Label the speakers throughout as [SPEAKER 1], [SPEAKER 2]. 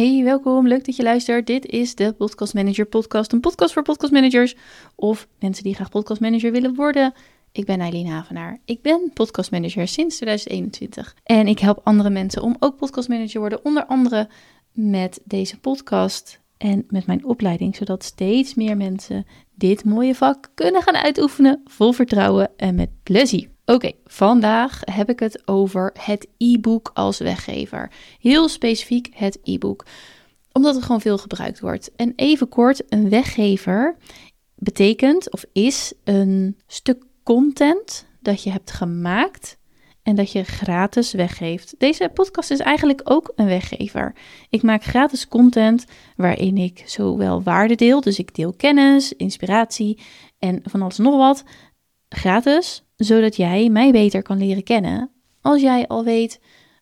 [SPEAKER 1] Hey, welkom. Leuk dat je luistert. Dit is de Podcast Manager Podcast. Een podcast voor podcastmanagers of mensen die graag podcastmanager willen worden. Ik ben Eileen Havenaar. Ik ben podcastmanager sinds 2021. En ik help andere mensen om ook podcastmanager te worden. Onder andere met deze podcast en met mijn opleiding. Zodat steeds meer mensen dit mooie vak kunnen gaan uitoefenen. Vol vertrouwen en met plezier. Oké, vandaag heb ik het over het e-book als weggever. Heel specifiek het e-book, omdat het gewoon veel gebruikt wordt. En even kort, een weggever betekent of is een stuk content dat je hebt gemaakt en dat je gratis weggeeft. Deze podcast is eigenlijk ook een weggever. Ik maak gratis content waarin ik zowel waarde deel, dus ik deel kennis, inspiratie en van alles nog wat, gratis zodat jij mij beter kan leren kennen. Als jij al weet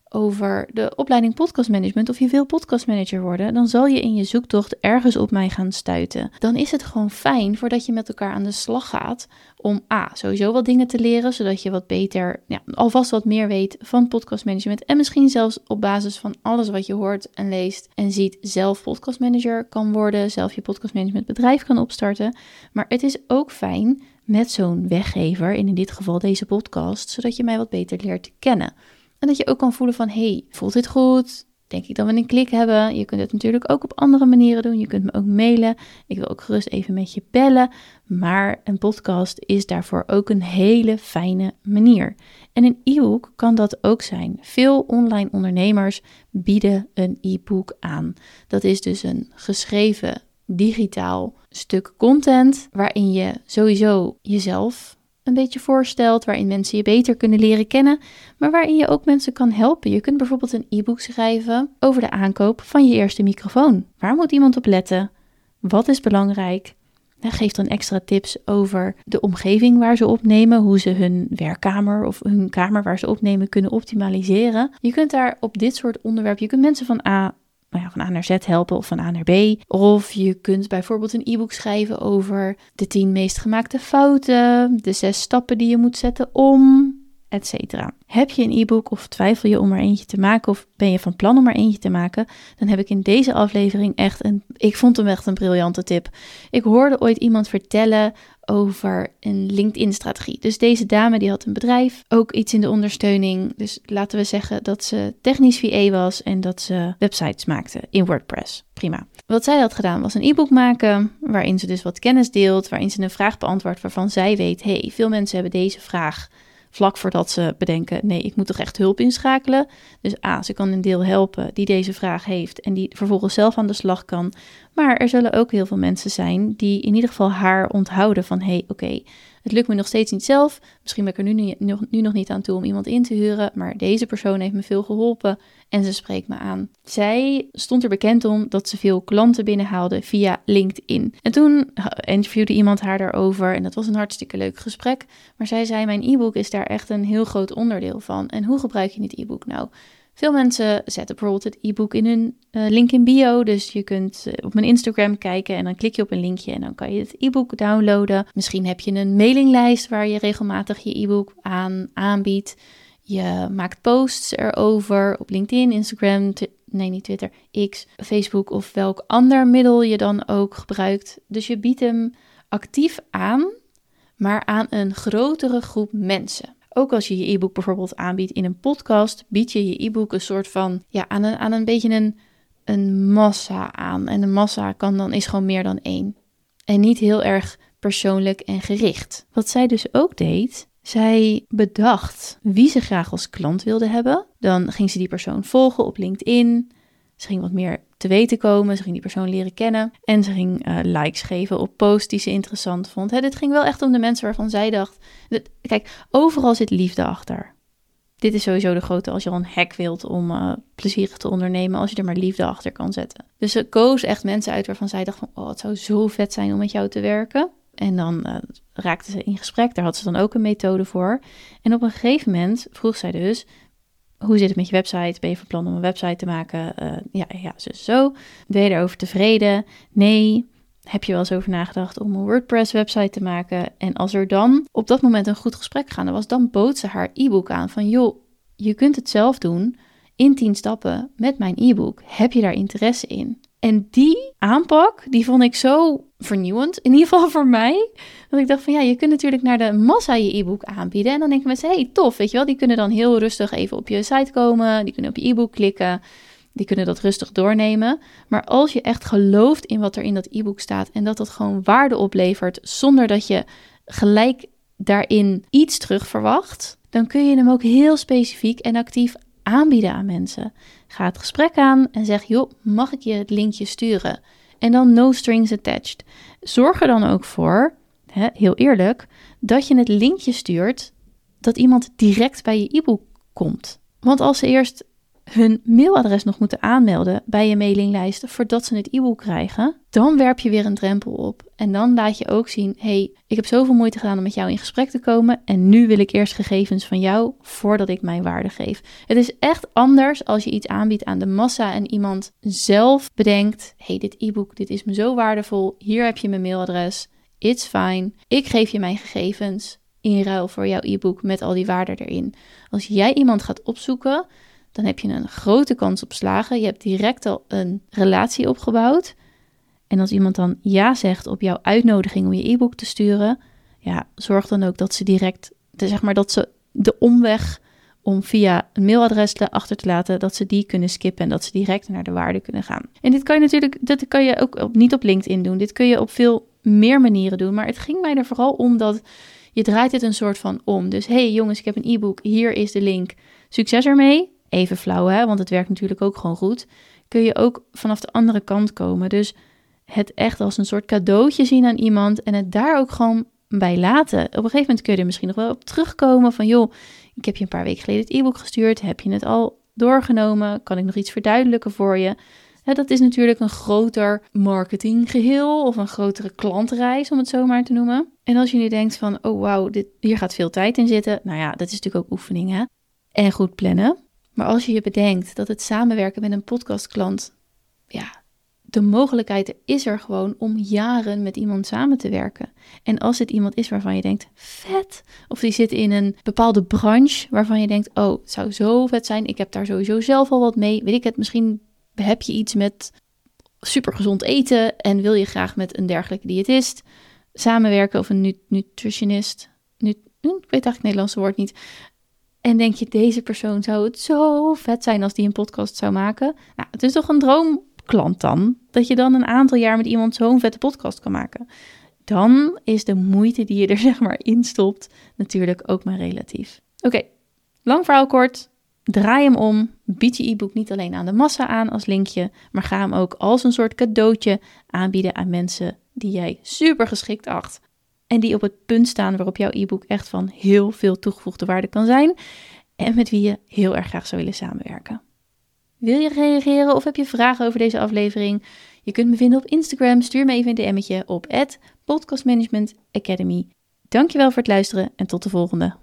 [SPEAKER 1] over de opleiding podcastmanagement of je wil podcastmanager worden, dan zal je in je zoektocht ergens op mij gaan stuiten. Dan is het gewoon fijn voordat je met elkaar aan de slag gaat om A, sowieso wat dingen te leren, zodat je wat beter, ja, alvast wat meer weet van podcastmanagement en misschien zelfs op basis van alles wat je hoort en leest en ziet zelf podcastmanager kan worden, zelf je podcastmanagement bedrijf kan opstarten. Maar het is ook fijn met zo'n weggever, en in dit geval deze podcast, zodat je mij wat beter leert kennen. En dat je ook kan voelen van, hey, voelt dit goed? Denk ik dat we een klik hebben? Je kunt het natuurlijk ook op andere manieren doen. Je kunt me ook mailen. Ik wil ook gerust even met je bellen. Maar een podcast is daarvoor ook een hele fijne manier. En een e-book kan dat ook zijn. Veel online ondernemers bieden een e-book aan. Dat is dus een geschreven digitaal stuk content waarin je sowieso jezelf een beetje voorstelt, waarin mensen je beter kunnen leren kennen, maar waarin je ook mensen kan helpen. Je kunt bijvoorbeeld een e-book schrijven over de aankoop van je eerste microfoon. Waar moet iemand op letten? Wat is belangrijk? Geef dan extra tips over de omgeving waar ze opnemen, hoe ze hun werkkamer of hun kamer waar ze opnemen kunnen optimaliseren. Je kunt daar op dit soort onderwerpen, je kunt mensen van A nou ja, van A naar Z helpen of van A naar B. Of je kunt bijvoorbeeld een e-book schrijven over de 10 meest gemaakte fouten, de zes stappen die je moet zetten om, etc. Heb je een e-book of twijfel je om er eentje te maken of ben je van plan om er eentje te maken, dan heb ik in deze aflevering echt een, ik vond hem echt een briljante tip. Ik hoorde ooit iemand vertellen over een LinkedIn-strategie. Dus deze dame die had een bedrijf, ook iets in de ondersteuning. Dus laten we zeggen dat ze technisch VA was en dat ze websites maakte in WordPress. Prima. Wat zij had gedaan was een e-book maken waarin ze dus wat kennis deelt, waarin ze een vraag beantwoordt waarvan zij weet, hey, veel mensen hebben deze vraag vlak voordat ze bedenken: nee, ik moet toch echt hulp inschakelen. Dus A, ze kan een deel helpen die deze vraag heeft en die vervolgens zelf aan de slag kan. Maar er zullen ook heel veel mensen zijn die in ieder geval haar onthouden van: hé, hey, oké, het lukt me nog steeds niet zelf. Misschien ben ik er nu, nog, nu nog niet aan toe om iemand in te huren, maar deze persoon heeft me veel geholpen en ze spreekt me aan. Zij stond er bekend om dat ze veel klanten binnenhaalde via LinkedIn. En toen interviewde iemand haar daarover en dat was een hartstikke leuk gesprek. Maar zij zei: Mijn e-book is daar echt een heel groot onderdeel van. En hoe gebruik je dit e-book nou? Veel mensen zetten bijvoorbeeld het e-book in hun uh, link in bio. Dus je kunt eh, op mijn Instagram kijken en dan klik je op een linkje en dan kan je het e-book downloaden. Misschien heb je een mailinglijst waar je regelmatig je e-book aan aanbiedt. Je maakt posts erover op LinkedIn, Instagram, nee niet Twitter, X, Facebook of welk ander middel je dan ook gebruikt. Dus je biedt hem actief aan, maar aan een grotere groep mensen. Ook als je je e-book bijvoorbeeld aanbiedt in een podcast, bied je je e-book een soort van, ja, aan een, aan een beetje een, een massa aan. En een massa kan dan, is gewoon meer dan één. En niet heel erg persoonlijk en gericht. Wat zij dus ook deed, zij bedacht wie ze graag als klant wilde hebben. Dan ging ze die persoon volgen op LinkedIn. Ze ging wat meer te weten komen. Ze ging die persoon leren kennen. En ze ging uh, likes geven op posts die ze interessant vond. Dit ging wel echt om de mensen waarvan zij dacht. kijk, overal zit liefde achter. Dit is sowieso de grote als je al een hack wilt om uh, plezierig te ondernemen, als je er maar liefde achter kan zetten. Dus ze koos echt mensen uit waarvan zij dacht van, oh, het zou zo vet zijn om met jou te werken. En dan uh, raakte ze in gesprek, daar had ze dan ook een methode voor. En op een gegeven moment vroeg zij dus, hoe zit het met je website? Ben je van plan om een website te maken? Uh, ja, ja, zo, zo. Ben je erover tevreden? Nee. Heb je wel eens over nagedacht om een WordPress-website te maken? En als er dan op dat moment een goed gesprek gaande was, dan bood ze haar e-book aan van: joh, je kunt het zelf doen. in 10 stappen met mijn e-book. Heb je daar interesse in? En die aanpak, die vond ik zo vernieuwend, in ieder geval voor mij, dat ik dacht van ja, je kunt natuurlijk naar de massa je e-book aanbieden. En dan denken mensen, hey, tof, weet je wel, die kunnen dan heel rustig even op je site komen, die kunnen op je e-book klikken, die kunnen dat rustig doornemen. Maar als je echt gelooft in wat er in dat e-book staat en dat dat gewoon waarde oplevert, zonder dat je gelijk daarin iets terug verwacht, dan kun je hem ook heel specifiek en actief aanbieden aan mensen. Ga het gesprek aan en zeg: joh, mag ik je het linkje sturen? En dan no strings attached. Zorg er dan ook voor, hè, heel eerlijk, dat je het linkje stuurt dat iemand direct bij je e-book komt. Want als ze eerst hun mailadres nog moeten aanmelden bij je mailinglijst voordat ze het e-book krijgen, dan werp je weer een drempel op. En dan laat je ook zien: hey, ik heb zoveel moeite gedaan om met jou in gesprek te komen en nu wil ik eerst gegevens van jou voordat ik mijn waarde geef. Het is echt anders als je iets aanbiedt aan de massa en iemand zelf bedenkt: hey, dit e-book, dit is me zo waardevol. Hier heb je mijn mailadres. It's fine. Ik geef je mijn gegevens in ruil voor jouw e-book met al die waarden erin. Als jij iemand gaat opzoeken, dan heb je een grote kans op slagen. Je hebt direct al een relatie opgebouwd. En als iemand dan ja zegt op jouw uitnodiging om je e-book te sturen, ja, zorg dan ook dat ze direct, zeg maar, dat ze de omweg om via een mailadres achter te laten, dat ze die kunnen skippen en dat ze direct naar de waarde kunnen gaan. En dit kan je natuurlijk, dit kan je ook op, niet op LinkedIn doen. Dit kun je op veel meer manieren doen. Maar het ging mij er vooral om dat je draait het een soort van om. Dus hey jongens, ik heb een e-book, hier is de link. Succes ermee even flauw, hè, want het werkt natuurlijk ook gewoon goed, kun je ook vanaf de andere kant komen. Dus het echt als een soort cadeautje zien aan iemand en het daar ook gewoon bij laten. Op een gegeven moment kun je er misschien nog wel op terugkomen van, joh, ik heb je een paar weken geleden het e-book gestuurd, heb je het al doorgenomen? Kan ik nog iets verduidelijken voor je? dat is natuurlijk een groter marketinggeheel of een grotere klantreis, om het zo maar te noemen. En als je nu denkt van, oh wauw, hier gaat veel tijd in zitten. Nou ja, dat is natuurlijk ook oefening, hè? En goed plannen. Maar als je je bedenkt dat het samenwerken met een podcastklant, ja, de mogelijkheid is er gewoon om jaren met iemand samen te werken. En als het iemand is waarvan je denkt, vet, of die zit in een bepaalde branche waarvan je denkt, oh, het zou zo vet zijn, ik heb daar sowieso zelf al wat mee, weet ik het, misschien heb je iets met supergezond eten en wil je graag met een dergelijke diëtist samenwerken of een nutritionist. Nu, ik weet eigenlijk het Nederlandse woord niet. En denk je, deze persoon zou het zo vet zijn als die een podcast zou maken. Nou, het is toch een droomklant dan? Dat je dan een aantal jaar met iemand zo'n vette podcast kan maken. Dan is de moeite die je er zeg maar instopt natuurlijk ook maar relatief. Oké, lang verhaal kort. Draai hem om. Bied je e-book niet alleen aan de massa aan als linkje, maar ga hem ook als een soort cadeautje aanbieden aan mensen die jij super geschikt acht en die op het punt staan waarop jouw e-book echt van heel veel toegevoegde waarde kan zijn en met wie je heel erg graag zou willen samenwerken. Wil je reageren of heb je vragen over deze aflevering? Je kunt me vinden op Instagram. Stuur me even een DM'tje op podcastmanagementacademy. Dankjewel voor het luisteren en tot de volgende.